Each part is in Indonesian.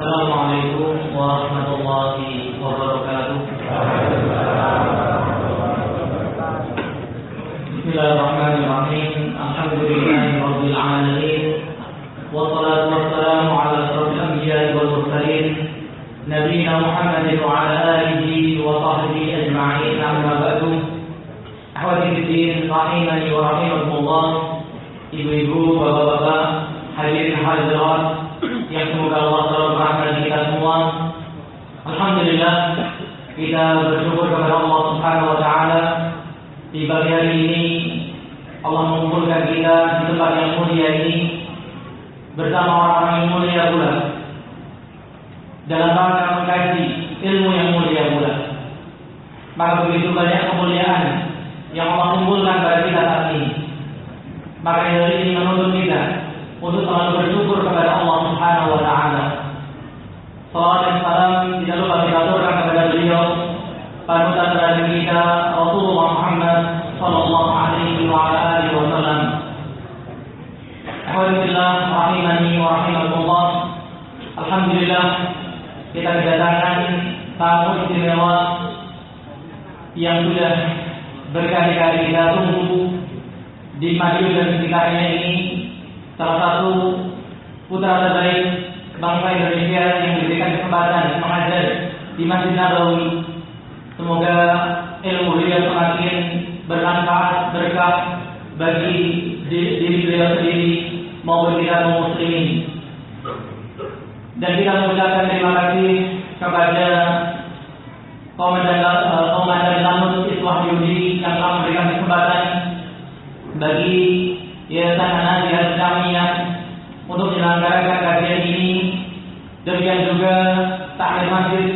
السلام عليكم ورحمة الله وبركاته. بسم الله الرحمن الرحيم. الحمد لله رب العالمين. والصلاة والسلام على أشرف الأنبياء والمرسلين نبينا محمد وعلى آله وصحبه أجمعين. أما بعد أحوالي في الدين رحمني ورحمكم الله. ibu-ibu, bapak-bapak, hadirin yang semoga Allah selalu merahmati kita semua. Alhamdulillah kita bersyukur kepada Allah Subhanahu wa taala di pagi hari ini Allah mengumpulkan kita di tempat yang mulia ini bersama orang-orang yang mulia pula dalam rangka mengkaji ilmu yang mulia pula. Maka begitu banyak kemuliaan yang Allah kumpulkan pada kita saat ini. Maka dari ini menuntut kita untuk selalu bersyukur kepada Allah Subhanahu wa taala. Salam dan salam tidak lupa kita aturkan kepada beliau panutan terakhir kita Rasulullah Muhammad sallallahu alaihi wa alihi wasallam. Alhamdulillah rahimani wa rahimakumullah. Alhamdulillah kita kedatangan tamu istimewa yang sudah berkali-kali kita tunggu di Madiun dan sekitarnya ini salah satu putra terbaik bangsa Indonesia yang diberikan kesempatan mengajar di Masjid Nabawi. Semoga ilmu beliau semakin bermanfaat berkah bagi diri beliau sendiri maupun kita kaum muslimin. Dan kita mengucapkan terima kasih kepada Komandan Komandan Lanut Iswah Yudi yang telah memberikan kesempatan bagi Yayasan Anadiyah Islamiyah untuk menyelenggarakan kajian ini. Demikian juga takmir masjid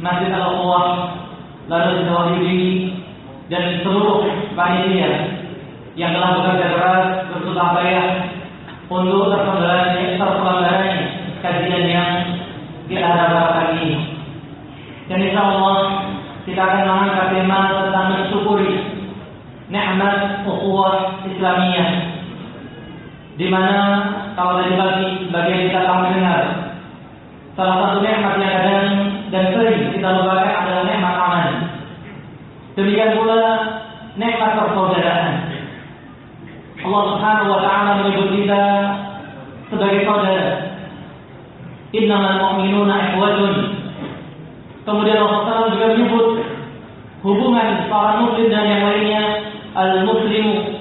Masjid Al-Quwah lalu Wahyudi dan seluruh panitia yang telah bekerja keras bersusah payah untuk terselenggaranya terselenggaranya kajian yang kita harapkan ini. Dan insya Allah kita akan mengangkat tema tentang mensyukuri nikmat ukhuwah Islamiyah di mana kalau tadi pagi bagian kita telah mendengar salah satu nikmat yang kadang dan sering kita lupakan adalah nikmat aman. Demikian pula nikmat persaudaraan. Allah Subhanahu wa taala menyebut kita sebagai saudara. Innamal mu'minuna ikhwatun. Kemudian Allah juga menyebut hubungan para muslim dan yang lainnya al-muslimu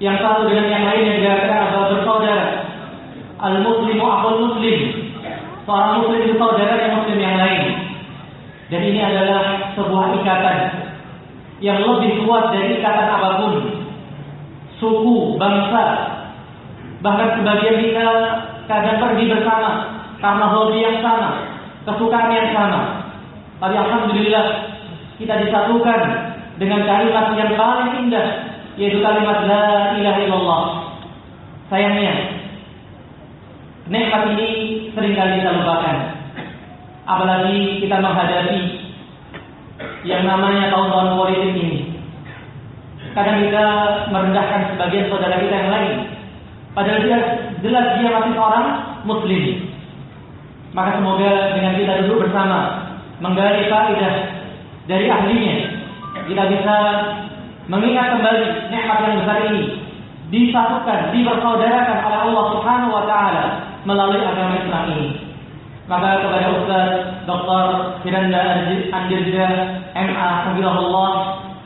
yang satu dengan yang lainnya dikatakan adalah bersaudara. Al-muslimu akhul muslim. Seorang muslim itu saudara yang muslim yang lain. Dan ini adalah sebuah ikatan yang lebih kuat dari ikatan apa pun. Suku, bangsa, bahkan sebagian kita kadang pergi bersama karena hobi yang sama, kesukaan yang sama. Tapi alhamdulillah kita disatukan dengan kalimat yang paling indah yaitu kalimat la ilaha illallah. Sayangnya nikmat ini sering kali kita lupakan. Apalagi kita menghadapi yang namanya tahun-tahun politik ini. Kadang kita merendahkan sebagian saudara kita yang lain. Padahal dia jelas dia masih seorang muslim. Maka semoga dengan kita duduk bersama menggali faedah dari ahlinya, kita bisa mengingat kembali nikmat yang besar ini disatukan, dipersaudarakan oleh Allah Subhanahu wa taala melalui agama Islam ini. Maka kepada Ustaz Dr. Firanda Andirja MA Hafizahullah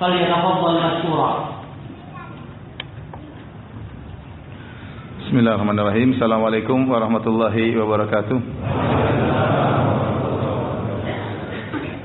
falyatafaddal masykura. Bismillahirrahmanirrahim. Assalamualaikum warahmatullahi wabarakatuh.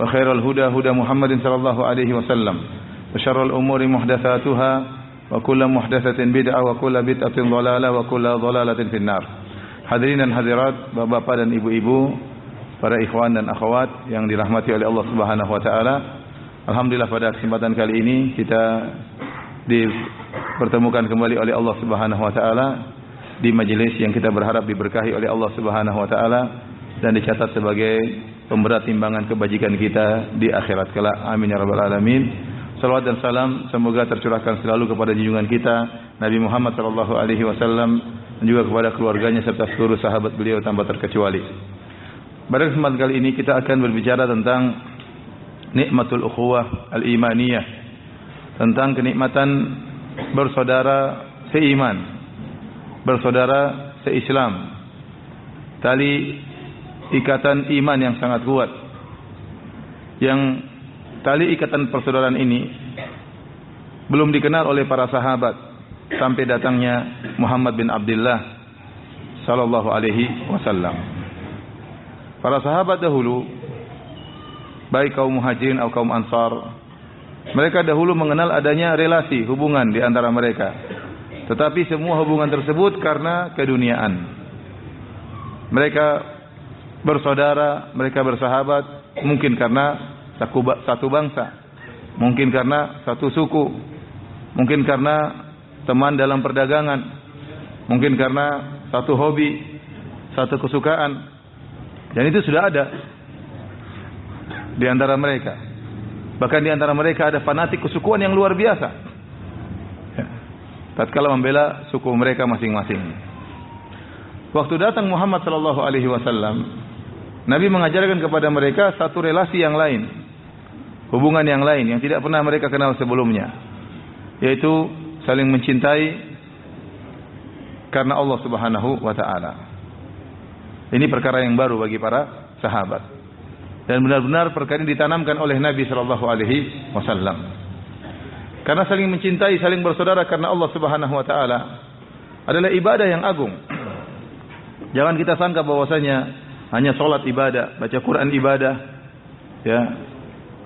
وخير الهدى هدى محمد صلى الله عليه وسلم وشر الأمور محدثاتها وكل محدثة بدعة وكل بدعة ضلالة وكل ضلالة في النار Hadirin dan hadirat, bapak-bapak dan ibu-ibu, para ikhwan dan akhwat yang dirahmati oleh Allah Subhanahu wa taala. Alhamdulillah pada kesempatan kali ini kita dipertemukan kembali oleh Allah Subhanahu wa taala di majelis yang kita berharap diberkahi oleh Allah Subhanahu wa taala dan dicatat sebagai pemberat timbangan kebajikan kita di akhirat kelak. Amin ya rabbal alamin. Salawat dan salam semoga tercurahkan selalu kepada junjungan kita Nabi Muhammad sallallahu alaihi wasallam dan juga kepada keluarganya serta seluruh sahabat beliau tanpa terkecuali. Pada kesempatan kali ini kita akan berbicara tentang nikmatul ukhuwah al-imaniyah tentang kenikmatan bersaudara seiman bersaudara seislam tali ikatan iman yang sangat kuat. Yang tali ikatan persaudaraan ini belum dikenal oleh para sahabat sampai datangnya Muhammad bin Abdullah sallallahu alaihi wasallam. Para sahabat dahulu baik kaum muhajirin atau kaum ansar mereka dahulu mengenal adanya relasi hubungan di antara mereka. Tetapi semua hubungan tersebut karena keduniaan. Mereka bersaudara mereka bersahabat mungkin karena satu bangsa mungkin karena satu suku mungkin karena teman dalam perdagangan mungkin karena satu hobi satu kesukaan dan itu sudah ada di antara mereka. Bahkan di antara mereka ada fanatik kesukuan yang luar biasa. Ya. Tatkala membela suku mereka masing-masing. Waktu datang Muhammad sallallahu alaihi wasallam, Nabi mengajarkan kepada mereka satu relasi yang lain, hubungan yang lain yang tidak pernah mereka kenal sebelumnya, yaitu saling mencintai karena Allah Subhanahu wa taala. Ini perkara yang baru bagi para sahabat dan benar-benar perkara ini ditanamkan oleh Nabi sallallahu alaihi wasallam. Karena saling mencintai, saling bersaudara karena Allah Subhanahu wa taala adalah ibadah yang agung. Jangan kita sangka bahwasanya hanya salat ibadah, baca Quran ibadah, ya,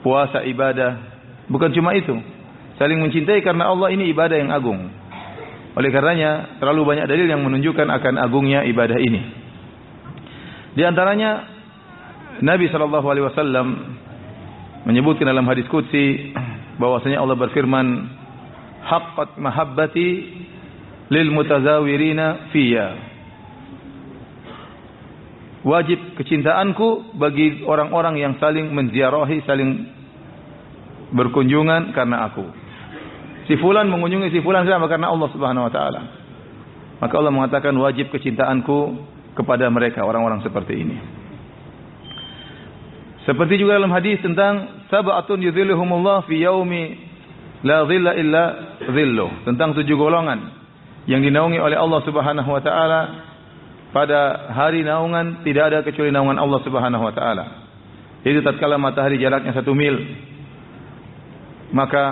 puasa ibadah. Bukan cuma itu. Saling mencintai karena Allah ini ibadah yang agung. Oleh karenanya terlalu banyak dalil yang menunjukkan akan agungnya ibadah ini. Di antaranya Nabi sallallahu alaihi wasallam menyebutkan dalam hadis qudsi bahwasanya Allah berfirman haqqat mahabbati lil mutazawirina fiyya wajib kecintaanku bagi orang-orang yang saling menziarahi saling berkunjungan karena aku. Si fulan mengunjungi si fulan sama karena Allah Subhanahu wa taala. Maka Allah mengatakan wajib kecintaanku kepada mereka orang-orang seperti ini. Seperti juga dalam hadis tentang sab'atun yudhilluhumullah fi yaumi la dhilla illa dhillu. Tentang tujuh golongan yang dinaungi oleh Allah Subhanahu wa taala pada hari naungan tidak ada kecuali naungan Allah Subhanahu wa taala. Itu tatkala matahari jaraknya satu mil. Maka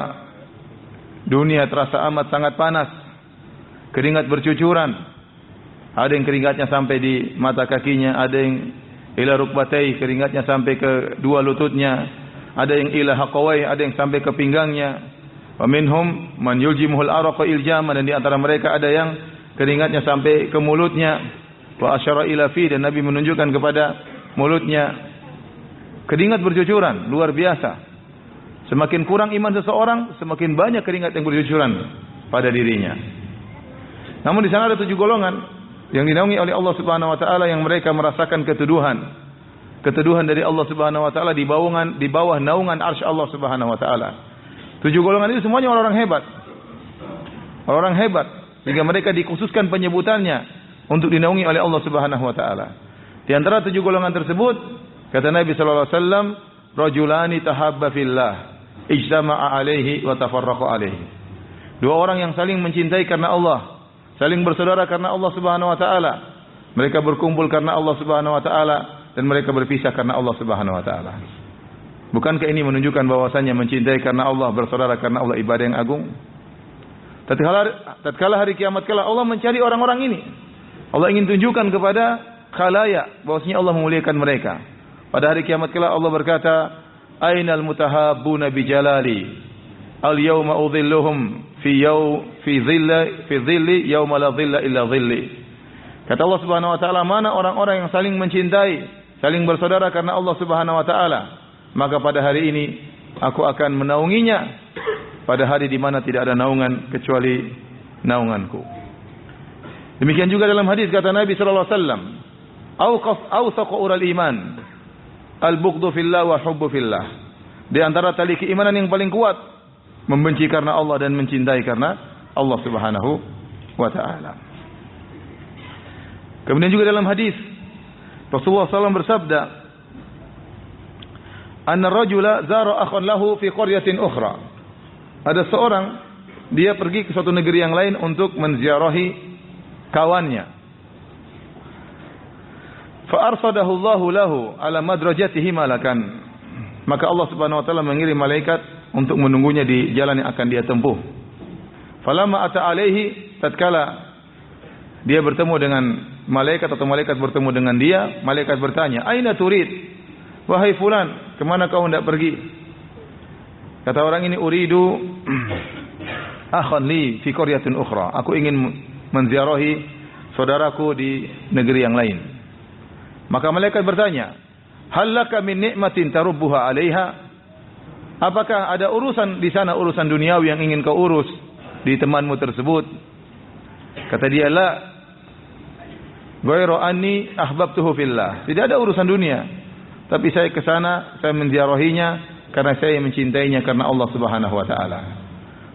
dunia terasa amat sangat panas. Keringat bercucuran. Ada yang keringatnya sampai di mata kakinya, ada yang ila rukbatai keringatnya sampai ke dua lututnya ada yang ila haqawai ada yang sampai ke pinggangnya wa minhum man yuljimuhul araqa iljaman dan di antara mereka ada yang keringatnya sampai ke mulutnya wa asyara ila fi dan nabi menunjukkan kepada mulutnya. Keringat bercucuran luar biasa. Semakin kurang iman seseorang semakin banyak keringat yang bercucuran pada dirinya. Namun di sana ada tujuh golongan yang dinaungi oleh Allah Subhanahu wa taala yang mereka merasakan keteduhan. Keteduhan dari Allah Subhanahu wa taala di bawah di bawah naungan arsy Allah Subhanahu wa taala. Tujuh golongan itu semuanya orang-orang hebat. Orang-orang hebat. Sehingga mereka dikhususkan penyebutannya untuk dinaungi oleh Allah Subhanahu wa taala. Di antara tujuh golongan tersebut kata Nabi sallallahu alaihi wasallam rajulani tahabba fillah ijtama'a alaihi wa tafarraqa alaihi. Dua orang yang saling mencintai karena Allah saling bersaudara karena Allah Subhanahu wa taala. Mereka berkumpul karena Allah Subhanahu wa taala dan mereka berpisah karena Allah Subhanahu wa taala. Bukankah ini menunjukkan bahwasannya mencintai karena Allah, bersaudara karena Allah ibadah yang agung? Tatkala tatkala hari kiamat kala Allah mencari orang-orang ini. Allah ingin tunjukkan kepada khalayak bahwasanya Allah memuliakan mereka. Pada hari kiamat kala Allah berkata, "Ainal mutahabbuna bi jalali? Al yawma udhilluhum fi yaw fi dhilla fi dhilli yawma la dhilla illa dhilli." Kata Allah Subhanahu wa taala, mana orang-orang yang saling mencintai, saling bersaudara karena Allah Subhanahu wa taala? Maka pada hari ini aku akan menaunginya pada hari di mana tidak ada naungan kecuali naunganku. Demikian juga dalam hadis kata Nabi sallallahu alaihi wasallam, "Awqaf awsaqu ural iman al-bughdhu fillah wa hubbu fillah." Di antara tali keimanan yang paling kuat membenci karena Allah dan mencintai karena Allah Subhanahu wa taala. Kemudian juga dalam hadis Rasulullah SAW bersabda, "Anna rajula zara akhan lahu fi qaryatin ukhra." Ada seorang dia pergi ke suatu negeri yang lain untuk menziarahi kawannya. Fa arsadahu Allahu lahu ala madrajatihi malakan. Maka Allah Subhanahu wa taala mengirim malaikat untuk menunggunya di jalan yang akan dia tempuh. Falamma ata alaihi tatkala dia bertemu dengan malaikat atau malaikat bertemu dengan dia, malaikat bertanya, "Aina turid?" Wahai fulan, kemana kau hendak pergi? Kata orang ini uridu akhan li fi qaryatin ukhra. Aku ingin menziarahi saudaraku di negeri yang lain. Maka malaikat bertanya, "Hal laka min ni'matin tarubbuha 'alaiha?" Apakah ada urusan di sana urusan duniawi yang ingin kau urus di temanmu tersebut? Kata dia, "La ghairu anni ahbabtuhu fillah." Tidak ada urusan dunia. Tapi saya ke sana, saya menziarahinya karena saya mencintainya karena Allah Subhanahu wa taala.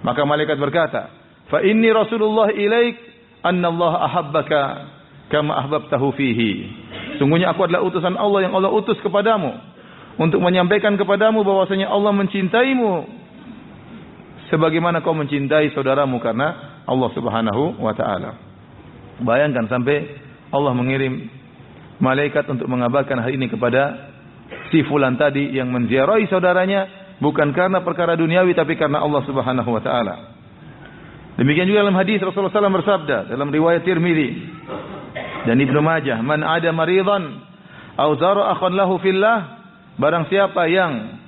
Maka malaikat berkata, "Fa inni Rasulullah ilaik anna Allah ahabbaka kama ahbabtahu fihi." Sungguhnya aku adalah utusan Allah yang Allah utus kepadamu untuk menyampaikan kepadamu bahwasanya Allah mencintaimu sebagaimana kau mencintai saudaramu karena Allah Subhanahu wa taala. Bayangkan sampai Allah mengirim malaikat untuk mengabarkan hal ini kepada si fulan tadi yang menziarahi saudaranya bukan karena perkara duniawi tapi karena Allah Subhanahu wa taala. Demikian juga dalam hadis Rasulullah SAW bersabda dalam riwayat Tirmizi dan Ibnu Majah, "Man ada maridan aw zara akhan lahu fillah" Barang siapa yang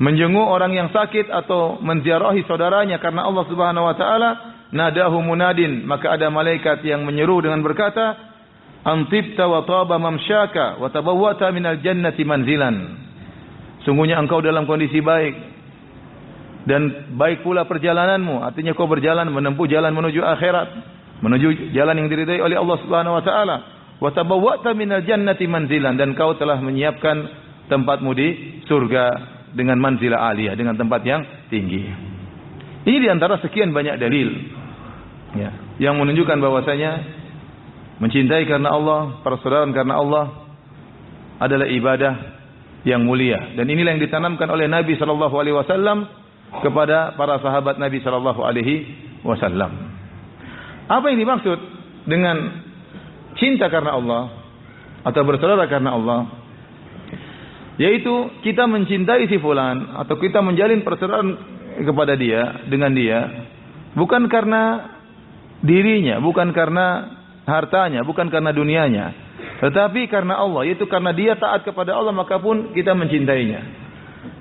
menjenguk orang yang sakit atau menziarahi saudaranya karena Allah Subhanahu wa taala, nadahu munadin, maka ada malaikat yang menyeru dengan berkata, Antibta wa taba mamsyaka wa tabawwata minal jannati manzilan. Sungguhnya engkau dalam kondisi baik dan baik pula perjalananmu. Artinya kau berjalan menempuh jalan menuju akhirat, menuju jalan yang diridai oleh Allah Subhanahu wa taala. Wa tabawwata minal jannati manzilan dan kau telah menyiapkan tempatmu di surga dengan manzilah aliyah, dengan tempat yang tinggi. Ini diantara sekian banyak dalil ya, yang menunjukkan bahwasanya Mencintai karena Allah, persaudaraan karena Allah adalah ibadah yang mulia dan inilah yang ditanamkan oleh Nabi sallallahu alaihi wasallam kepada para sahabat Nabi sallallahu alaihi wasallam. Apa yang dimaksud dengan cinta karena Allah atau bersaudara karena Allah? Yaitu kita mencintai si fulan atau kita menjalin persaudaraan kepada dia dengan dia bukan karena dirinya, bukan karena hartanya, bukan karena dunianya. Tetapi karena Allah, yaitu karena dia taat kepada Allah maka pun kita mencintainya.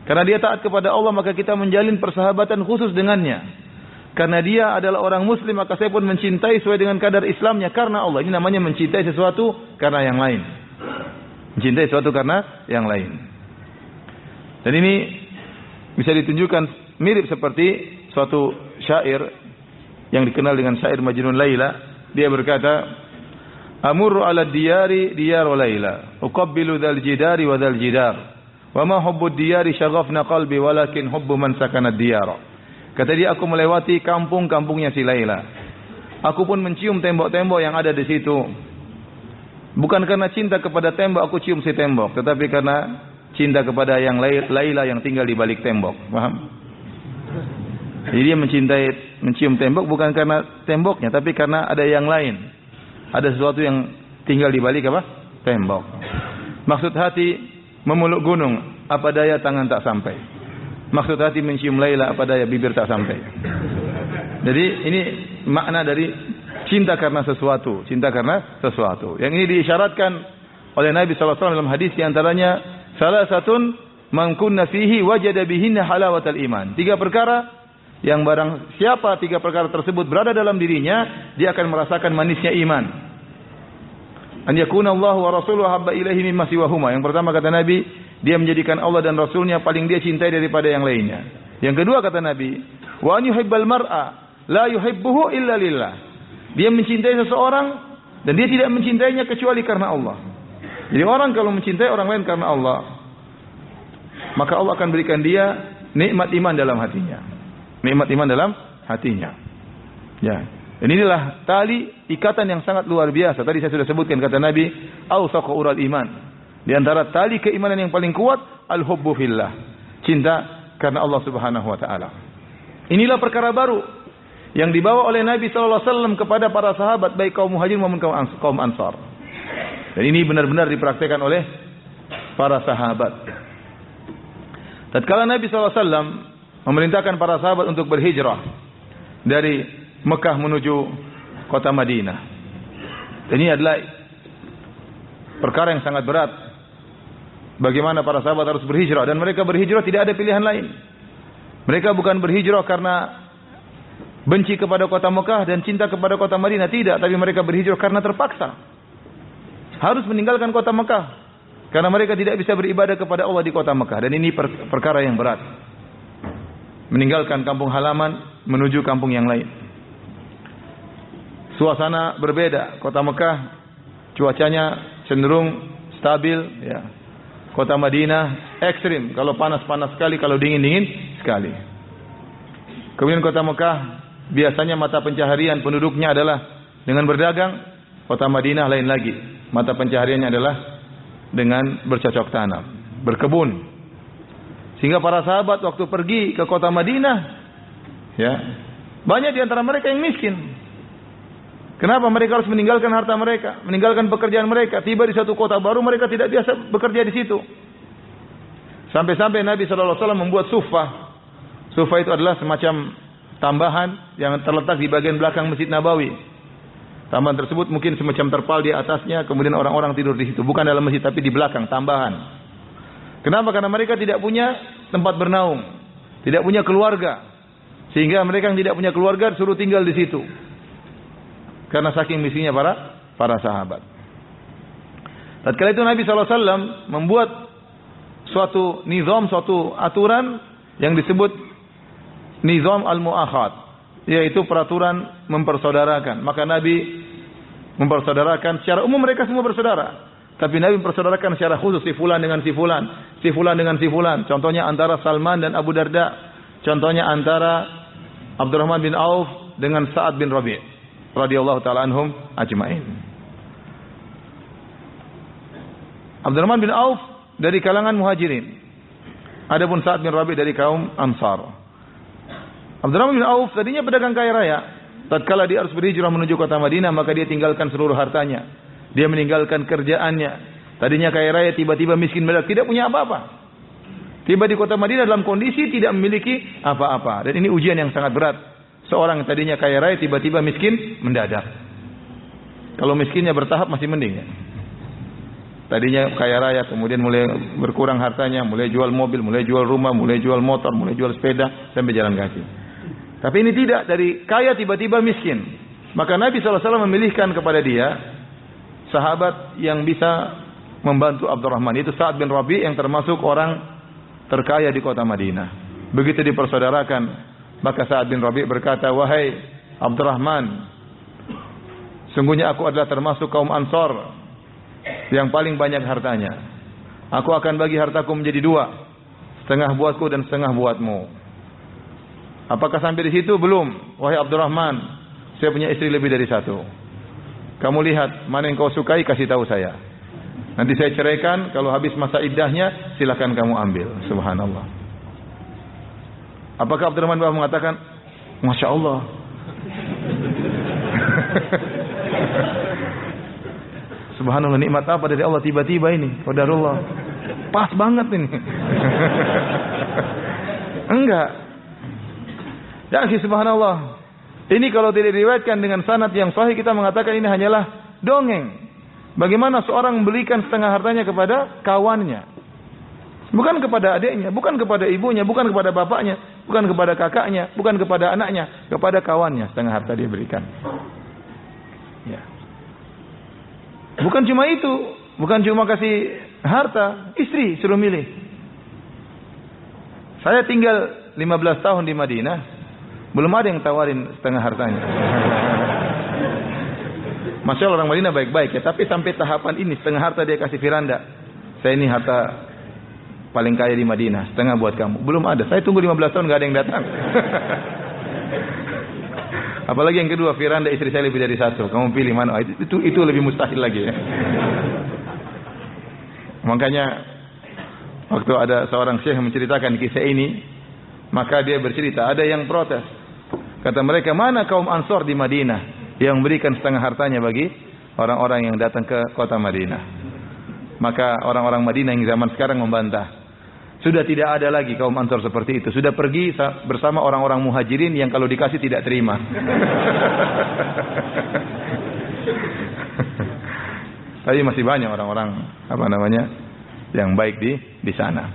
Karena dia taat kepada Allah maka kita menjalin persahabatan khusus dengannya. Karena dia adalah orang muslim maka saya pun mencintai sesuai dengan kadar Islamnya karena Allah. Ini namanya mencintai sesuatu karena yang lain. Mencintai sesuatu karena yang lain. Dan ini bisa ditunjukkan mirip seperti suatu syair yang dikenal dengan syair Majnun Laila dia berkata, Amurru ala diyari diyar Laila, uqabbilu dzal jidari wa dzal jidar. Wa ma hubbu diyari syaghafna qalbi walakin hubbu man sakana diyar. Kata dia aku melewati kampung-kampungnya si Laila. Aku pun mencium tembok-tembok yang ada di situ. Bukan karena cinta kepada tembok aku cium si tembok, tetapi karena cinta kepada yang Laila yang tinggal di balik tembok. Paham? Jadi dia mencintai mencium tembok bukan karena temboknya tapi karena ada yang lain. Ada sesuatu yang tinggal di balik apa? Tembok. Maksud hati memeluk gunung. apa daya tangan tak sampai. Maksud hati mencium Laila apa daya bibir tak sampai. Jadi ini makna dari cinta karena sesuatu, cinta karena sesuatu. Yang ini diisyaratkan oleh Nabi SAW dalam hadis di antaranya salah satu mangkunna fihi wajada bihinna halawatal iman. Tiga perkara yang barang siapa tiga perkara tersebut berada dalam dirinya, dia akan merasakan manisnya iman. An yakuna Allah wa rasuluhu habba ilaihi mimma siwahuma. Yang pertama kata Nabi, dia menjadikan Allah dan Rasulnya paling dia cintai daripada yang lainnya. Yang kedua kata Nabi, wa an yuhibbal mar'a la yuhibbuhu illa lillah. Dia mencintai seseorang dan dia tidak mencintainya kecuali karena Allah. Jadi orang kalau mencintai orang lain karena Allah, maka Allah akan berikan dia nikmat iman dalam hatinya. Nikmat iman dalam hatinya. Ya. Dan inilah tali ikatan yang sangat luar biasa. Tadi saya sudah sebutkan kata Nabi, "Awsaqu ural iman." Di antara tali keimanan yang paling kuat al-hubbu fillah. Cinta karena Allah Subhanahu wa taala. Inilah perkara baru yang dibawa oleh Nabi sallallahu alaihi wasallam kepada para sahabat baik kaum muhajirin maupun kaum ansar. Dan ini benar-benar dipraktikkan oleh para sahabat. Tatkala Nabi sallallahu alaihi wasallam memerintahkan para sahabat untuk berhijrah dari Mekah menuju kota Madinah. Ini adalah perkara yang sangat berat bagaimana para sahabat harus berhijrah dan mereka berhijrah tidak ada pilihan lain. Mereka bukan berhijrah karena benci kepada kota Mekah dan cinta kepada kota Madinah tidak, tapi mereka berhijrah karena terpaksa. Harus meninggalkan kota Mekah karena mereka tidak bisa beribadah kepada Allah di kota Mekah dan ini per perkara yang berat. Meninggalkan kampung halaman menuju kampung yang lain. Suasana berbeda, kota Mekah cuacanya cenderung stabil ya Kota Madinah ekstrim, kalau panas-panas sekali, kalau dingin-dingin sekali. Kemudian kota Mekah biasanya mata pencaharian penduduknya adalah dengan berdagang. Kota Madinah lain lagi, mata pencahariannya adalah dengan bercocok tanam, berkebun. Sehingga para sahabat waktu pergi ke kota Madinah, ya banyak di antara mereka yang miskin. Kenapa mereka harus meninggalkan harta mereka, meninggalkan pekerjaan mereka, tiba di satu kota baru mereka tidak biasa bekerja di situ. Sampai-sampai Nabi Shallallahu Alaihi Wasallam membuat sufah. Sufah itu adalah semacam tambahan yang terletak di bagian belakang Masjid Nabawi. Tambahan tersebut mungkin semacam terpal di atasnya, kemudian orang-orang tidur di situ. Bukan dalam masjid, tapi di belakang, tambahan. Kenapa? Karena mereka tidak punya tempat bernaung. Tidak punya keluarga. Sehingga mereka yang tidak punya keluarga suruh tinggal di situ. Karena saking misinya para para sahabat. Tatkala itu Nabi SAW membuat suatu nizam, suatu aturan yang disebut nizam al-mu'akhad. Yaitu peraturan mempersaudarakan. Maka Nabi mempersaudarakan secara umum mereka semua bersaudara. Tapi Nabi mempersaudarakan secara khusus si fulan dengan si fulan, si fulan dengan si fulan. Contohnya antara Salman dan Abu Darda. Contohnya antara Abdurrahman bin Auf dengan Sa'ad bin Rabi' radhiyallahu taala anhum ajmain. Abdurrahman bin Auf dari kalangan Muhajirin. Adapun Sa'ad bin Rabi dari kaum Ansar. Abdurrahman bin Auf tadinya pedagang kaya raya. Tatkala dia harus berhijrah menuju kota Madinah, maka dia tinggalkan seluruh hartanya. Dia meninggalkan kerjaannya. Tadinya kaya raya, tiba-tiba miskin berat, tidak punya apa-apa. Tiba di kota Madinah dalam kondisi tidak memiliki apa-apa. Dan ini ujian yang sangat berat Seorang yang tadinya kaya raya tiba-tiba miskin mendadak. Kalau miskinnya bertahap masih mending ya. Tadinya kaya raya kemudian mulai berkurang hartanya, mulai jual mobil, mulai jual rumah, mulai jual motor, mulai jual sepeda sampai jalan kaki. Tapi ini tidak dari kaya tiba-tiba miskin. Maka Nabi SAW memilihkan kepada dia sahabat yang bisa membantu Abdurrahman. Itu Sa'ad bin Rabi yang termasuk orang terkaya di kota Madinah. Begitu dipersaudarakan maka Sa'ad bin Rabi' berkata, "Wahai Abdurrahman, sungguhnya aku adalah termasuk kaum Ansor yang paling banyak hartanya. Aku akan bagi hartaku menjadi dua, setengah buatku dan setengah buatmu." Apakah sampai di situ? Belum. Wahai Abdurrahman, saya punya istri lebih dari satu. Kamu lihat mana yang kau sukai kasih tahu saya. Nanti saya ceraikan, kalau habis masa iddahnya silakan kamu ambil. Subhanallah. Apakah Abdurrahman Auf mengatakan, Masya Allah. Subhanallah nikmat apa dari Allah tiba-tiba ini. Qadarullah. pas banget ini. Enggak. Ya subhanallah. Ini kalau tidak diriwayatkan dengan sanad yang sahih kita mengatakan ini hanyalah dongeng. Bagaimana seorang membelikan setengah hartanya kepada kawannya. Bukan kepada adiknya, bukan kepada ibunya, bukan kepada bapaknya, bukan kepada kakaknya, bukan kepada anaknya, kepada kawannya setengah harta dia berikan. Ya. Bukan cuma itu, bukan cuma kasih harta, istri suruh milih. Saya tinggal 15 tahun di Madinah, belum ada yang tawarin setengah hartanya. Masya Allah orang Madinah baik-baik ya, tapi sampai tahapan ini setengah harta dia kasih firanda. Saya ini harta paling kaya di Madinah, setengah buat kamu. Belum ada. Saya tunggu 15 tahun nggak ada yang datang. Apalagi yang kedua, Firanda istri saya lebih dari satu. Kamu pilih mana? Itu itu, itu lebih mustahil lagi ya. Makanya waktu ada seorang syekh menceritakan kisah ini, maka dia bercerita, ada yang protes. Kata mereka, mana kaum Ansor di Madinah yang memberikan setengah hartanya bagi orang-orang yang datang ke kota Madinah. Maka orang-orang Madinah yang zaman sekarang membantah. Sudah tidak ada lagi kaum Ansor seperti itu. Sudah pergi bersama orang-orang muhajirin yang kalau dikasih tidak terima. Tapi masih banyak orang-orang apa namanya yang baik di di sana.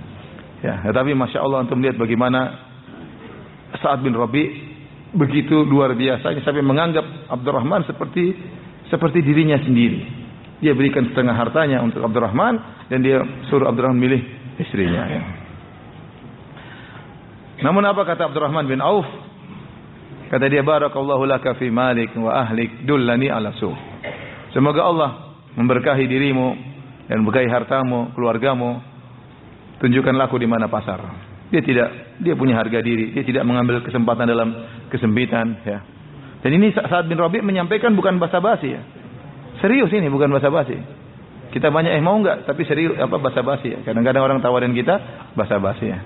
Ya, tetapi masya Allah untuk melihat bagaimana Saad bin Rabi begitu luar biasa sampai menganggap Abdurrahman seperti seperti dirinya sendiri. Dia berikan setengah hartanya untuk Abdurrahman dan dia suruh Abdurrahman milih istrinya. Ya. Namun apa kata Abdurrahman bin Auf? Kata dia barakallahu laka fi malik wa ahlik dullani ala su. Semoga Allah memberkahi dirimu dan memberkahi hartamu, keluargamu. Tunjukkanlah aku di mana pasar. Dia tidak, dia punya harga diri. Dia tidak mengambil kesempatan dalam kesempitan. Ya. Dan ini saat bin Rabi menyampaikan bukan basa-basi ya. Serius ini bukan basa-basi. Kita banyak eh mau enggak, tapi serius apa basa-basi ya. Kadang-kadang orang tawarin kita basa-basi ya.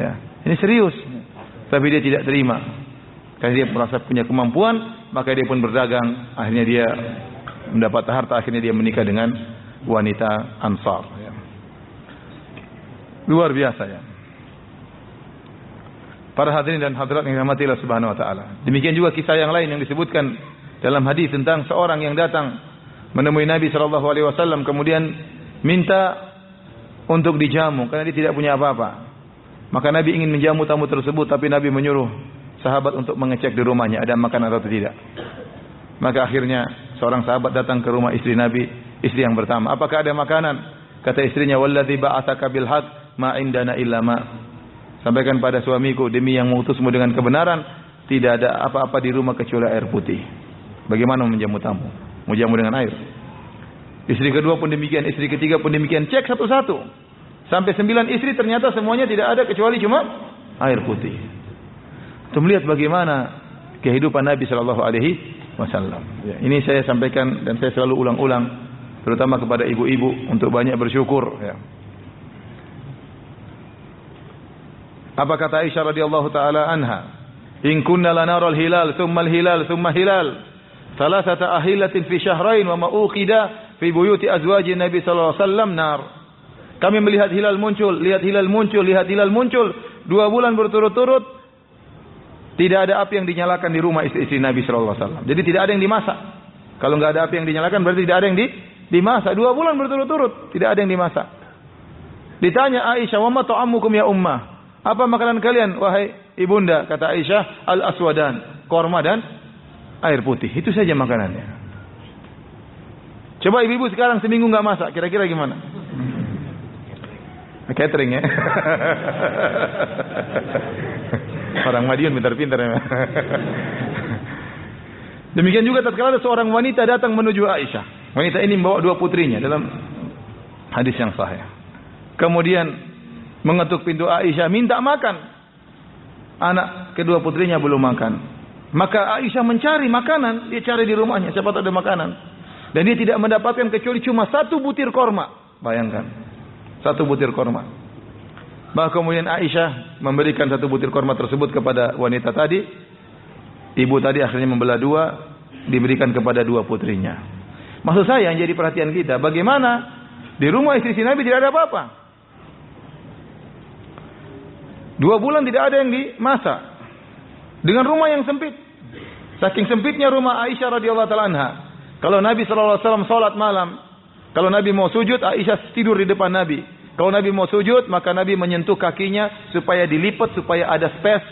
Ya. Ini serius. Tapi dia tidak terima. Karena dia merasa punya kemampuan, maka dia pun berdagang. Akhirnya dia mendapat harta, akhirnya dia menikah dengan wanita Ansar. Ya. Luar biasa ya. Para hadirin dan hadirat yang dirahmati Allah Subhanahu wa taala. Demikian juga kisah yang lain yang disebutkan dalam hadis tentang seorang yang datang menemui Nabi sallallahu alaihi wasallam kemudian minta untuk dijamu karena dia tidak punya apa-apa. Maka Nabi ingin menjamu tamu tersebut tapi Nabi menyuruh sahabat untuk mengecek di rumahnya ada makanan atau tidak. Maka akhirnya seorang sahabat datang ke rumah istri Nabi, istri yang pertama. Apakah ada makanan? Kata istrinya, "Walladzi ba'atsaka bil haqq ma indana illa ma." Sampaikan pada suamiku demi yang mengutusmu dengan kebenaran, tidak ada apa-apa di rumah kecuali air putih. Bagaimana menjamu tamu? Menjamu dengan air. Istri kedua pun demikian, istri ketiga pun demikian. Cek satu-satu. Sampai sembilan istri ternyata semuanya tidak ada kecuali cuma air putih. Untuk melihat bagaimana kehidupan Nabi Shallallahu Alaihi Wasallam. Ya, ini saya sampaikan dan saya selalu ulang-ulang, terutama kepada ibu-ibu untuk banyak bersyukur. Ya. Apa kata Aisyah radhiyallahu taala anha? In kunna lanara al-hilal, thumma al-hilal, thumma hilal. Thalathata ahilatin fi syahrain wa ma uqida fi buyuti azwaji Nabi sallallahu alaihi wasallam nar. Kami melihat hilal muncul, lihat hilal muncul, lihat hilal muncul. Dua bulan berturut-turut. Tidak ada api yang dinyalakan di rumah istri-istri Nabi Shallallahu Alaihi Wasallam. Jadi tidak ada yang dimasak. Kalau nggak ada api yang dinyalakan berarti tidak ada yang di, dimasak. Dua bulan berturut-turut tidak ada yang dimasak. Ditanya Aisyah, "Wa ma ta'amukum ya ummah?" Apa makanan kalian wahai ibunda? Kata Aisyah, "Al-aswadan." Korma dan air putih. Itu saja makanannya. Coba ibu-ibu sekarang seminggu nggak masak, kira-kira gimana? Catering ya. Orang Madiun pintar-pintar ya. Demikian juga tatkala ada seorang wanita datang menuju Aisyah. Wanita ini membawa dua putrinya dalam hadis yang sahih. Kemudian mengetuk pintu Aisyah minta makan. Anak kedua putrinya belum makan. Maka Aisyah mencari makanan, dia cari di rumahnya, siapa tahu ada makanan. Dan dia tidak mendapatkan kecuali cuma satu butir korma. Bayangkan satu butir korma. Bah kemudian Aisyah memberikan satu butir korma tersebut kepada wanita tadi. Ibu tadi akhirnya membelah dua, diberikan kepada dua putrinya. Maksud saya yang jadi perhatian kita, bagaimana di rumah istri si Nabi tidak ada apa-apa. Dua bulan tidak ada yang dimasak. Dengan rumah yang sempit. Saking sempitnya rumah Aisyah radhiyallahu taala anha. Kalau Nabi sallallahu alaihi wasallam salat malam, kalau Nabi mau sujud, Aisyah tidur di depan Nabi. Kalau Nabi mau sujud, maka Nabi menyentuh kakinya supaya dilipat supaya ada space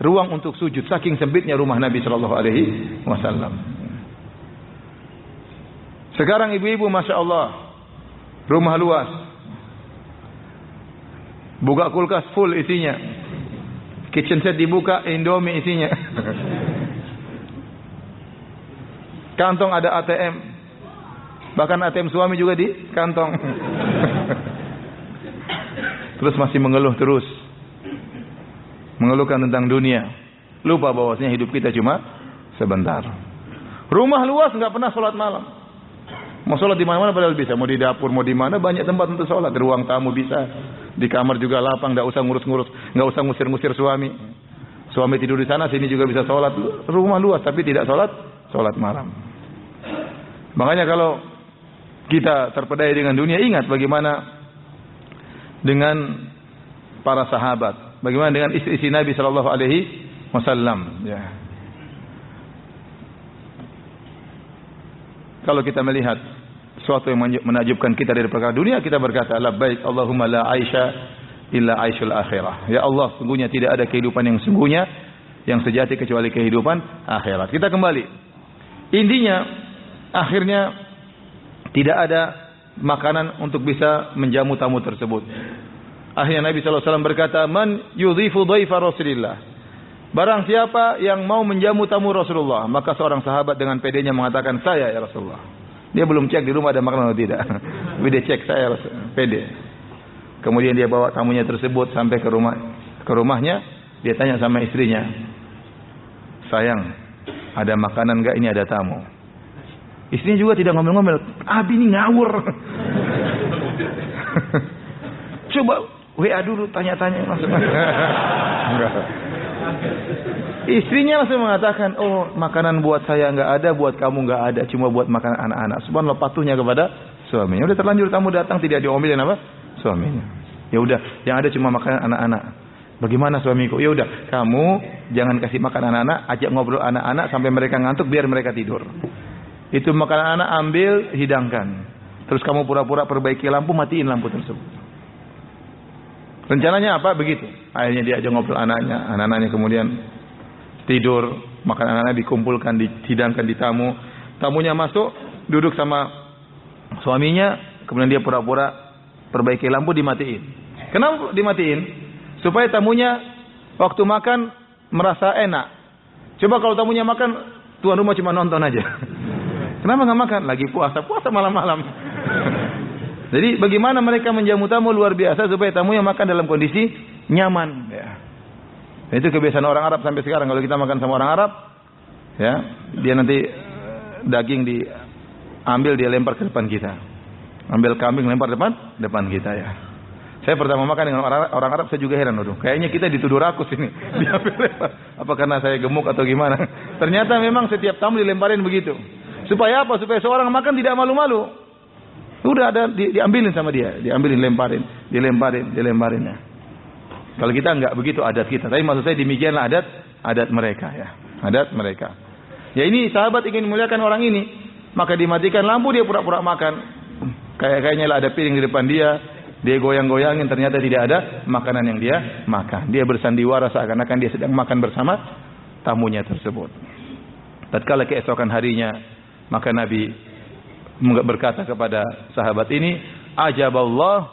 ruang untuk sujud. Saking sempitnya rumah Nabi sallallahu alaihi wasallam. Sekarang ibu-ibu masya Allah, rumah luas, buka kulkas full isinya, kitchen set dibuka, indomie isinya, kantong ada ATM, bahkan ATM suami juga di kantong. terus masih mengeluh terus, mengeluhkan tentang dunia, lupa bahwasanya hidup kita cuma sebentar. Rumah luas nggak pernah sholat malam. Mau sholat di mana-mana padahal bisa. Mau di dapur, mau di mana banyak tempat untuk sholat. Di ruang tamu bisa. Di kamar juga lapang, nggak usah ngurus-ngurus, nggak usah ngusir-ngusir suami. Suami tidur di sana, sini juga bisa sholat. Rumah luas tapi tidak sholat, sholat malam. Makanya kalau kita terpedaya dengan dunia, ingat bagaimana dengan para sahabat, bagaimana dengan istri-istri Nabi Shallallahu Alaihi Wasallam. Ya. Kalau kita melihat sesuatu yang menakjubkan kita dari perkara dunia, kita berkata, baik Allahumma la aisha illa aishul akhirah. Ya Allah, sungguhnya tidak ada kehidupan yang sungguhnya, yang sejati kecuali kehidupan akhirat. Kita kembali. Intinya, akhirnya tidak ada makanan untuk bisa menjamu tamu tersebut. Akhirnya Nabi SAW berkata, Man yudhifu dhaifa Rasulillah. Barang siapa yang mau menjamu tamu Rasulullah, maka seorang sahabat dengan pedenya mengatakan, saya ya Rasulullah. Dia belum cek di rumah ada makanan atau tidak. Tapi dia cek saya pede. Kemudian dia bawa tamunya tersebut sampai ke rumah ke rumahnya, dia tanya sama istrinya, sayang, ada makanan enggak ini ada tamu. Istrinya juga tidak ngomel-ngomel, abi ini ngawur. Coba WA dulu tanya-tanya langsung. Istrinya langsung mengatakan, oh makanan buat saya nggak ada, buat kamu nggak ada, cuma buat makan anak-anak. Subhanallah patuhnya kepada suaminya. Udah terlanjur tamu datang tidak diomelin apa? Suaminya. Ya udah, yang ada cuma makanan anak-anak. Bagaimana suamiku? Ya udah, kamu jangan kasih makan anak-anak, ajak ngobrol anak-anak sampai mereka ngantuk biar mereka tidur. Itu makanan anak ambil, hidangkan. Terus kamu pura-pura perbaiki lampu, matiin lampu tersebut. Rencananya apa? Begitu. Akhirnya dia aja ngobrol anaknya, anak-anaknya kemudian tidur, makan anak-anak dikumpulkan, dihidangkan di tamu. Tamunya masuk, duduk sama suaminya, kemudian dia pura-pura perbaiki lampu dimatiin. Kenapa dimatiin? Supaya tamunya waktu makan merasa enak. Coba kalau tamunya makan, tuan rumah cuma nonton aja. Kenapa nggak makan? Lagi puasa, puasa malam-malam. Jadi bagaimana mereka menjamu tamu luar biasa supaya tamu yang makan dalam kondisi nyaman. Ya. Itu kebiasaan orang Arab sampai sekarang. Kalau kita makan sama orang Arab, ya dia nanti eh, daging diambil dia lempar ke depan kita. Ambil kambing lempar depan depan kita ya. Saya pertama makan dengan orang, orang Arab saya juga heran waduh. Kayaknya kita dituduh rakus ini. Diambil lempar. Apa karena saya gemuk atau gimana? Ternyata memang setiap tamu dilemparin begitu. Supaya apa? Supaya seorang makan tidak malu-malu. Udah ada di, diambilin sama dia, diambilin, lemparin, dilemparin, dilemparin ya. Kalau kita enggak begitu adat kita. Tapi maksud saya demikianlah adat adat mereka ya. Adat mereka. Ya ini sahabat ingin memuliakan orang ini, maka dimatikan lampu dia pura-pura makan. Kayak kayaknya lah ada piring di depan dia, dia goyang-goyangin ternyata tidak ada makanan yang dia makan. Dia bersandiwara seakan-akan dia sedang makan bersama tamunya tersebut. Tatkala keesokan harinya, maka Nabi berkata kepada sahabat ini, "Ajaballah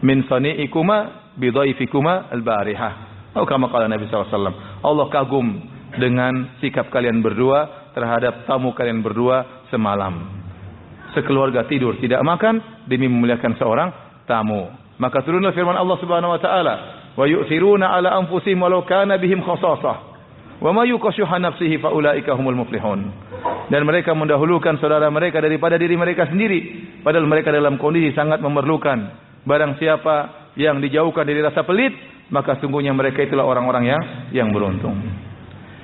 min sani'ikuma bidhaifikuma al-barihah." Atau kama kala Nabi SAW. Allah kagum dengan sikap kalian berdua terhadap tamu kalian berdua semalam. Sekeluarga tidur tidak makan demi memuliakan seorang tamu. Maka turunlah firman Allah Subhanahu wa taala, "Wa yu'thiruna 'ala anfusihim walau kana bihim khasasah." Wa ma yuqashuha nafsihi humul. Dan mereka mendahulukan saudara mereka daripada diri mereka sendiri padahal mereka dalam kondisi sangat memerlukan. Barang siapa yang dijauhkan dari rasa pelit, maka sungguhnya mereka itulah orang-orang yang yang beruntung.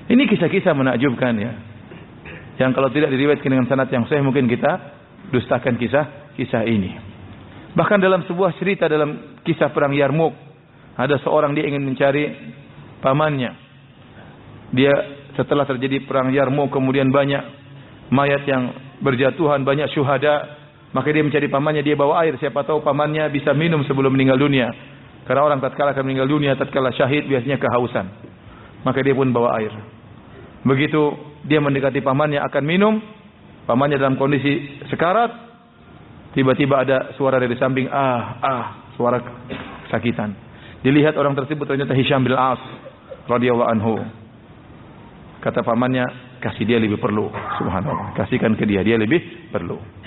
Ini kisah-kisah menakjubkan ya. Yang kalau tidak diriwayatkan dengan sanad yang sahih mungkin kita dustakan kisah kisah ini. Bahkan dalam sebuah cerita dalam kisah perang Yarmuk Ada seorang dia ingin mencari pamannya. Dia setelah terjadi perang Yarmouk kemudian banyak mayat yang berjatuhan, banyak syuhada, maka dia mencari pamannya, dia bawa air, siapa tahu pamannya bisa minum sebelum meninggal dunia. Karena orang tatkala akan meninggal dunia, tatkala syahid biasanya kehausan. Maka dia pun bawa air. Begitu dia mendekati pamannya akan minum, pamannya dalam kondisi sekarat, tiba-tiba ada suara dari samping, ah, ah, suara sakitan. Dilihat orang tersebut ternyata Hisham bin As radhiyallahu anhu. Kata pamannya, kasih dia lebih perlu. Subhanallah. Kasihkan ke dia, dia lebih perlu.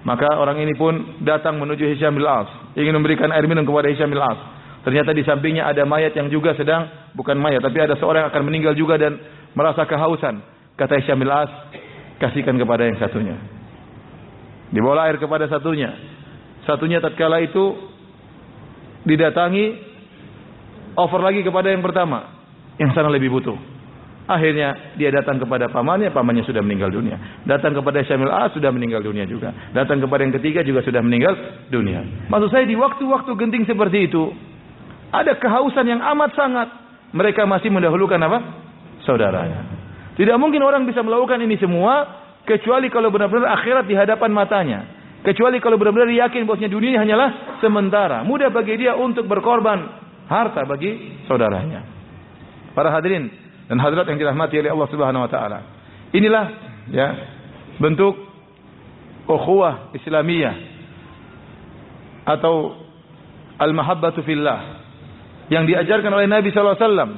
Maka orang ini pun datang menuju Hisham bin As, ingin memberikan air minum kepada Hisham bin As. Ternyata di sampingnya ada mayat yang juga sedang bukan mayat, tapi ada seorang yang akan meninggal juga dan merasa kehausan. Kata Hisham bin As, kasihkan kepada yang satunya. Dibawa air kepada satunya. Satunya tatkala itu didatangi over lagi kepada yang pertama. Yang sana lebih butuh. Akhirnya dia datang kepada pamannya, pamannya sudah meninggal dunia. Datang kepada Syamil A sudah meninggal dunia juga. Datang kepada yang ketiga juga sudah meninggal dunia. Maksud saya di waktu-waktu genting seperti itu ada kehausan yang amat sangat. Mereka masih mendahulukan apa? Saudaranya. Tidak mungkin orang bisa melakukan ini semua kecuali kalau benar-benar akhirat di hadapan matanya. Kecuali kalau benar-benar yakin bahwasanya dunia hanyalah sementara. Mudah bagi dia untuk berkorban harta bagi saudaranya. Para hadirin dan hadirat yang dirahmati oleh Allah Subhanahu wa taala. Inilah ya bentuk ukhuwah Islamiyah atau al-mahabbatu fillah yang diajarkan oleh Nabi sallallahu alaihi wasallam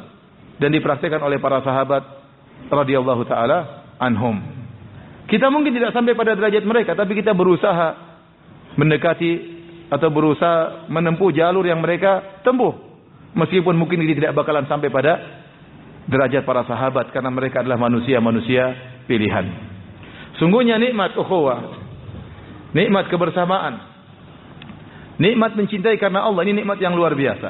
dan dipraktikkan oleh para sahabat radhiyallahu taala anhum. Kita mungkin tidak sampai pada derajat mereka tapi kita berusaha mendekati atau berusaha menempuh jalur yang mereka tempuh. Meskipun mungkin ini tidak bakalan sampai pada derajat para sahabat karena mereka adalah manusia-manusia pilihan. Sungguhnya nikmat ukhuwah, nikmat kebersamaan, nikmat mencintai karena Allah ini nikmat yang luar biasa.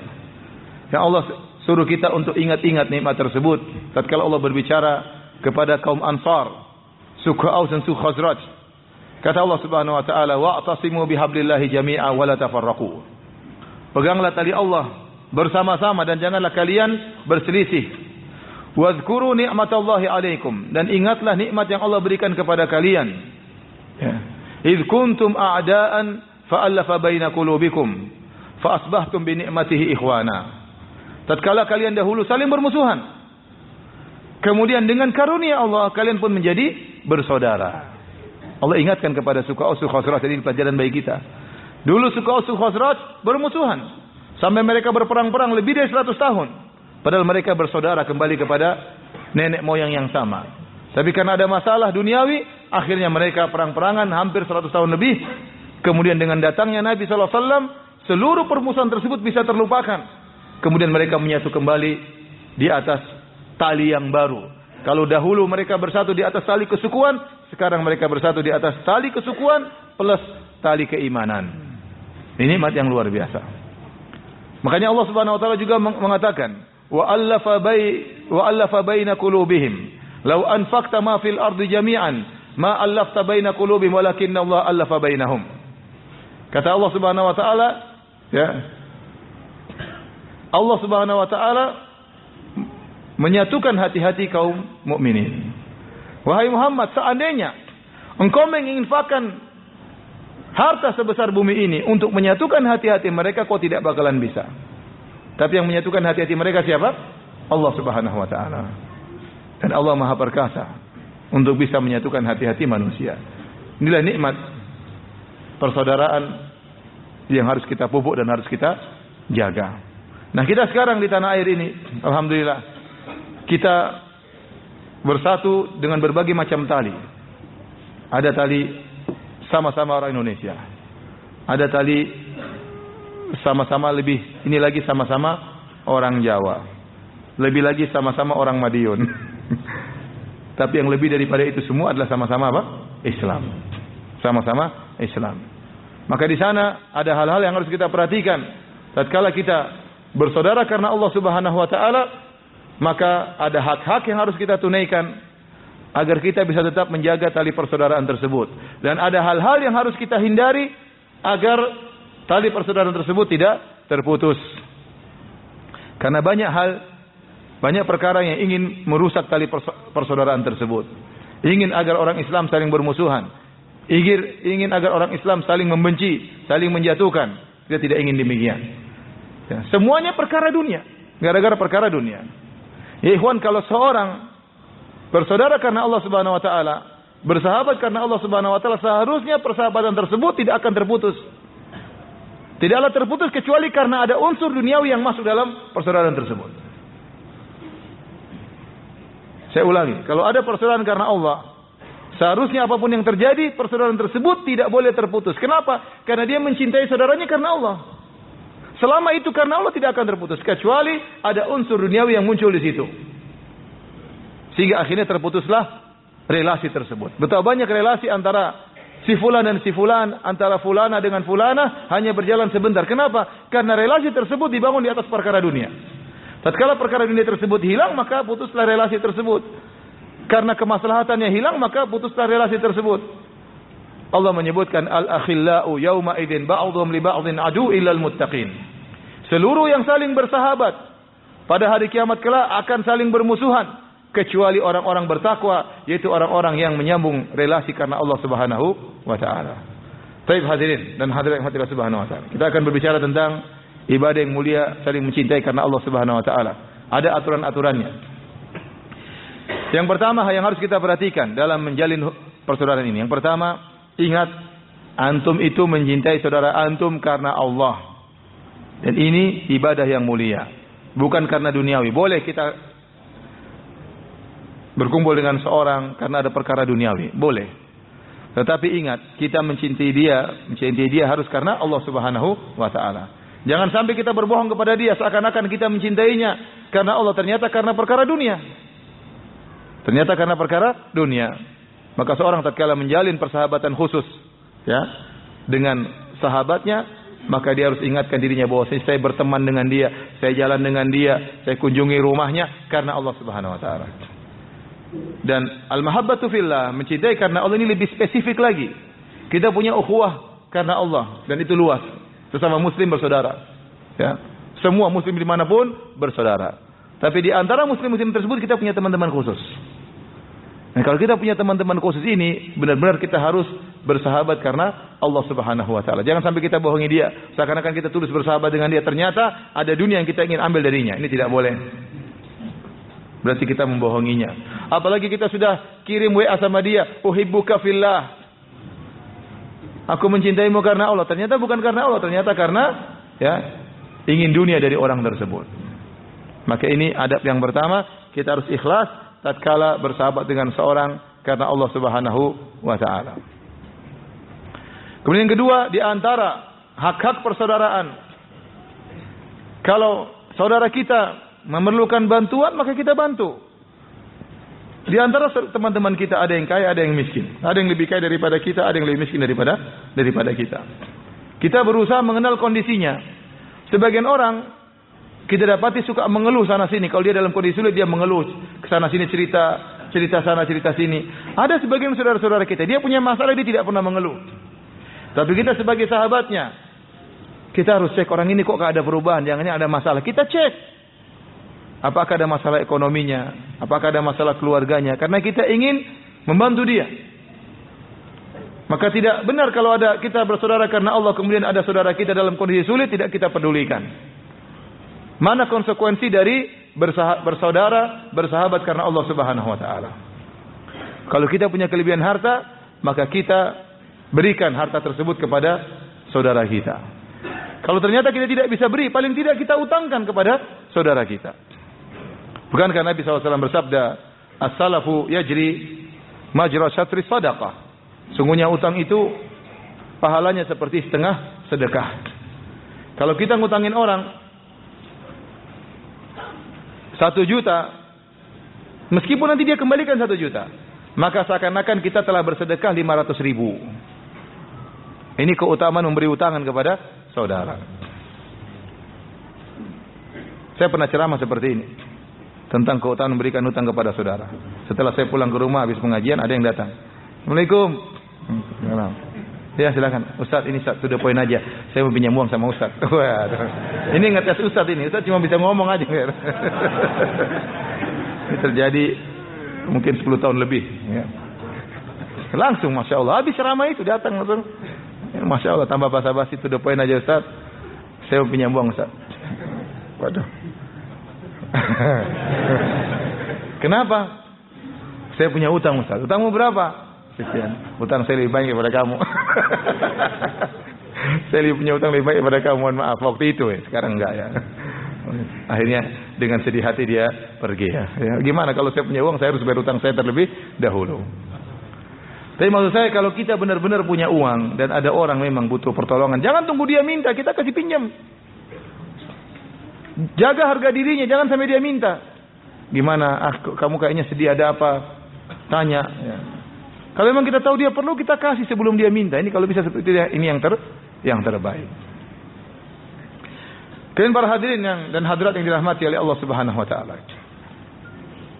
Yang Allah suruh kita untuk ingat-ingat nikmat tersebut. Tatkala Allah berbicara kepada kaum Ansar, suku Aus dan suku Khazraj. Kata Allah Subhanahu wa taala, "Wa'tasimu bihablillahi jami'a wa la tafarraqu." Peganglah tali Allah bersama-sama dan janganlah kalian berselisih. Wadhkuru ni'matallahi alaikum dan ingatlah nikmat yang Allah berikan kepada kalian. Ya. Idh kuntum a'daan fa'alafa baina qulubikum fa asbahtum bi ni'matihi ikhwana. Tatkala kalian dahulu saling bermusuhan. Kemudian dengan karunia Allah kalian pun menjadi bersaudara. Allah ingatkan kepada suku Aus Khazraj ini pelajaran bagi kita. Dulu suku Aus Khazraj bermusuhan. Sampai mereka berperang-perang lebih dari 100 tahun. Padahal mereka bersaudara kembali kepada nenek moyang yang sama. Tapi karena ada masalah duniawi, akhirnya mereka perang-perangan hampir 100 tahun lebih. Kemudian dengan datangnya Nabi SAW, seluruh permusuhan tersebut bisa terlupakan. Kemudian mereka menyatu kembali di atas tali yang baru. Kalau dahulu mereka bersatu di atas tali kesukuan, sekarang mereka bersatu di atas tali kesukuan plus tali keimanan. Ini nikmat yang luar biasa. Makanya Allah Subhanahu wa taala juga mengatakan, "Wa allafa bai wa allafa baina qulubihim. Law anfaqta ma fil ardi jami'an, ma allafta baina qulubihim walakinna Allah allafa bainahum." Kata Allah Subhanahu wa taala, ya. Allah Subhanahu wa taala menyatukan hati-hati kaum mukminin. Wahai Muhammad, seandainya engkau menginfakkan harta sebesar bumi ini untuk menyatukan hati-hati mereka kok tidak bakalan bisa. Tapi yang menyatukan hati-hati mereka siapa? Allah Subhanahu wa taala. Dan Allah Maha Perkasa untuk bisa menyatukan hati-hati manusia. Inilah nikmat persaudaraan yang harus kita pupuk dan harus kita jaga. Nah, kita sekarang di tanah air ini, alhamdulillah, kita bersatu dengan berbagai macam tali. Ada tali sama-sama orang Indonesia. Ada tali sama-sama lebih, ini lagi sama-sama orang Jawa. Lebih lagi sama-sama orang Madiun. Tapi yang lebih daripada itu semua adalah sama-sama apa? Islam. Sama-sama Islam. Maka di sana ada hal-hal yang harus kita perhatikan. Tatkala kita bersaudara karena Allah Subhanahu wa taala, maka ada hak-hak yang harus kita tunaikan agar kita bisa tetap menjaga tali persaudaraan tersebut. Dan ada hal-hal yang harus kita hindari agar tali persaudaraan tersebut tidak terputus. Karena banyak hal, banyak perkara yang ingin merusak tali persaudaraan tersebut. Ingin agar orang Islam saling bermusuhan. Ingin, ingin agar orang Islam saling membenci, saling menjatuhkan. Kita tidak ingin demikian. Ya, semuanya perkara dunia. Gara-gara perkara dunia. Ya ikhwan, kalau seorang bersaudara karena Allah Subhanahu wa taala, bersahabat karena Allah Subhanahu wa taala, seharusnya persahabatan tersebut tidak akan terputus. Tidaklah terputus kecuali karena ada unsur duniawi yang masuk dalam persaudaraan tersebut. Saya ulangi, kalau ada persaudaraan karena Allah, seharusnya apa pun yang terjadi, persaudaraan tersebut tidak boleh terputus. Kenapa? Karena dia mencintai saudaranya karena Allah. Selama itu karena Allah tidak akan terputus kecuali ada unsur duniawi yang muncul di situ. Sehingga akhirnya terputuslah relasi tersebut. Betapa banyak relasi antara si fulan dan si fulan antara fulana dengan fulana hanya berjalan sebentar. Kenapa? Karena relasi tersebut dibangun di atas perkara dunia. Tatkala perkara dunia tersebut hilang, maka putuslah relasi tersebut. Karena kemaslahatannya hilang, maka putuslah relasi tersebut. Allah menyebutkan al-akhillau yauma idzin ba'dhum li ba'dhin adu illal muttaqin. Seluruh yang saling bersahabat pada hari kiamat kelak akan saling bermusuhan kecuali orang-orang bertakwa yaitu orang-orang yang menyambung relasi karena Allah Subhanahu wa taala. Baik hadirin dan hadirat yang hadirat Subhanahu wa taala. Kita akan berbicara tentang ibadah yang mulia saling mencintai karena Allah Subhanahu wa taala. Ada aturan-aturannya. Yang pertama yang harus kita perhatikan dalam menjalin persaudaraan ini. Yang pertama, ingat antum itu mencintai saudara antum karena Allah. Dan ini ibadah yang mulia, bukan karena duniawi. Boleh kita berkumpul dengan seorang karena ada perkara duniawi, boleh. Tetapi ingat, kita mencintai dia, mencintai dia harus karena Allah Subhanahu wa taala. Jangan sampai kita berbohong kepada dia seakan-akan kita mencintainya karena Allah ternyata karena perkara dunia. Ternyata karena perkara dunia. Maka seorang tatkala menjalin persahabatan khusus ya dengan sahabatnya, maka dia harus ingatkan dirinya bahwa saya berteman dengan dia, saya jalan dengan dia, saya kunjungi rumahnya karena Allah Subhanahu wa taala. Dan al-mahabbatu fillah, mencintai karena Allah ini lebih spesifik lagi. Kita punya ukhuwah karena Allah dan itu luas. Sesama muslim bersaudara. Ya. Semua muslim di mana pun bersaudara. Tapi di antara muslim-muslim tersebut kita punya teman-teman khusus. Nah, kalau kita punya teman-teman khusus ini, benar-benar kita harus bersahabat karena Allah Subhanahu wa taala. Jangan sampai kita bohongi dia. Seakan-akan kita tulus bersahabat dengan dia, ternyata ada dunia yang kita ingin ambil darinya. Ini tidak boleh. Berarti kita membohonginya. Apalagi kita sudah kirim WA sama dia, uhibbuka fillah. Aku mencintaimu karena Allah. Ternyata bukan karena Allah, ternyata karena ya ingin dunia dari orang tersebut. Maka ini adab yang pertama, kita harus ikhlas tatkala bersahabat dengan seorang karena Allah Subhanahu wa taala. Kemudian kedua, di antara hak-hak persaudaraan. Kalau saudara kita memerlukan bantuan maka kita bantu. Di antara teman-teman kita ada yang kaya, ada yang miskin. Ada yang lebih kaya daripada kita, ada yang lebih miskin daripada daripada kita. Kita berusaha mengenal kondisinya. Sebagian orang kita dapati suka mengeluh sana sini. Kalau dia dalam kondisi sulit dia mengeluh ke sana sini cerita, cerita sana cerita sini. Ada sebagian saudara-saudara kita dia punya masalah dia tidak pernah mengeluh. Tapi kita sebagai sahabatnya kita harus cek orang ini kok gak ada perubahan, jangannya ada masalah. Kita cek. Apakah ada masalah ekonominya? Apakah ada masalah keluarganya? Karena kita ingin membantu dia. Maka tidak benar kalau ada kita bersaudara karena Allah kemudian ada saudara kita dalam kondisi sulit tidak kita pedulikan. Mana konsekuensi dari bersaudara, bersahabat karena Allah Subhanahu wa taala? Kalau kita punya kelebihan harta, maka kita berikan harta tersebut kepada saudara kita. Kalau ternyata kita tidak bisa beri, paling tidak kita utangkan kepada saudara kita. Bukankah Nabi SAW bersabda, As-salafu yajri majra syatri sadaqah. Sungguhnya utang itu pahalanya seperti setengah sedekah. Kalau kita ngutangin orang satu juta, meskipun nanti dia kembalikan satu juta, maka seakan-akan kita telah bersedekah lima ratus ribu. Ini keutamaan memberi utangan kepada saudara. Saya pernah ceramah seperti ini tentang keutamaan memberikan hutang kepada saudara. Setelah saya pulang ke rumah habis pengajian ada yang datang. Assalamualaikum. Ya silakan. Ustaz ini Ustaz sudah poin aja. Saya mau pinjam uang sama Ustaz. Wah. Ini ngetes Ustaz ini. Ustaz cuma bisa ngomong aja. ini terjadi mungkin 10 tahun lebih. Ya. Langsung Masya Allah. Habis ramai itu datang langsung. Ya, Masya Allah tambah basa-basi itu poin aja Ustaz. Saya mau pinjam uang Ustaz. Waduh. Kenapa? Saya punya utang Ustaz. Utangmu berapa? Sekian. Utang saya lebih banyak daripada kamu. saya lebih punya utang lebih banyak daripada kamu. Mohon maaf waktu itu ya. Sekarang enggak ya. Akhirnya dengan sedih hati dia pergi ya. ya. Gimana kalau saya punya uang saya harus bayar utang saya terlebih dahulu. Tapi maksud saya kalau kita benar-benar punya uang dan ada orang memang butuh pertolongan, jangan tunggu dia minta, kita kasih pinjam. Jaga harga dirinya, jangan sampai dia minta. Gimana? Ah, kamu kayaknya sedih ada apa? Tanya. Ya. Kalau memang kita tahu dia perlu, kita kasih sebelum dia minta. Ini kalau bisa seperti itu, ini yang ter yang terbaik. Kalian para hadirin yang dan hadirat yang dirahmati oleh Allah Subhanahu wa taala.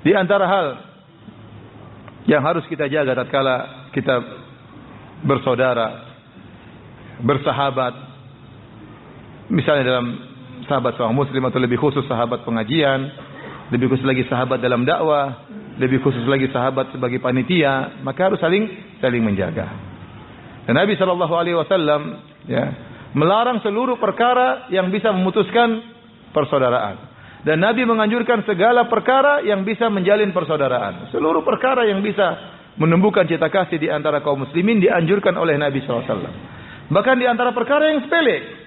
Di antara hal yang harus kita jaga tatkala kita bersaudara, bersahabat, misalnya dalam sahabat seorang muslim atau lebih khusus sahabat pengajian, lebih khusus lagi sahabat dalam dakwah, lebih khusus lagi sahabat sebagai panitia, maka harus saling saling menjaga. Dan Nabi Shallallahu Alaihi Wasallam ya melarang seluruh perkara yang bisa memutuskan persaudaraan. Dan Nabi menganjurkan segala perkara yang bisa menjalin persaudaraan. Seluruh perkara yang bisa menumbuhkan cita kasih di antara kaum muslimin dianjurkan oleh Nabi SAW. Bahkan di antara perkara yang sepele.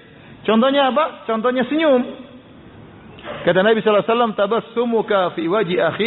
Contohnya apa? Contohnya senyum. Kata Nabi SAW, Tabassumuka fi waji akhik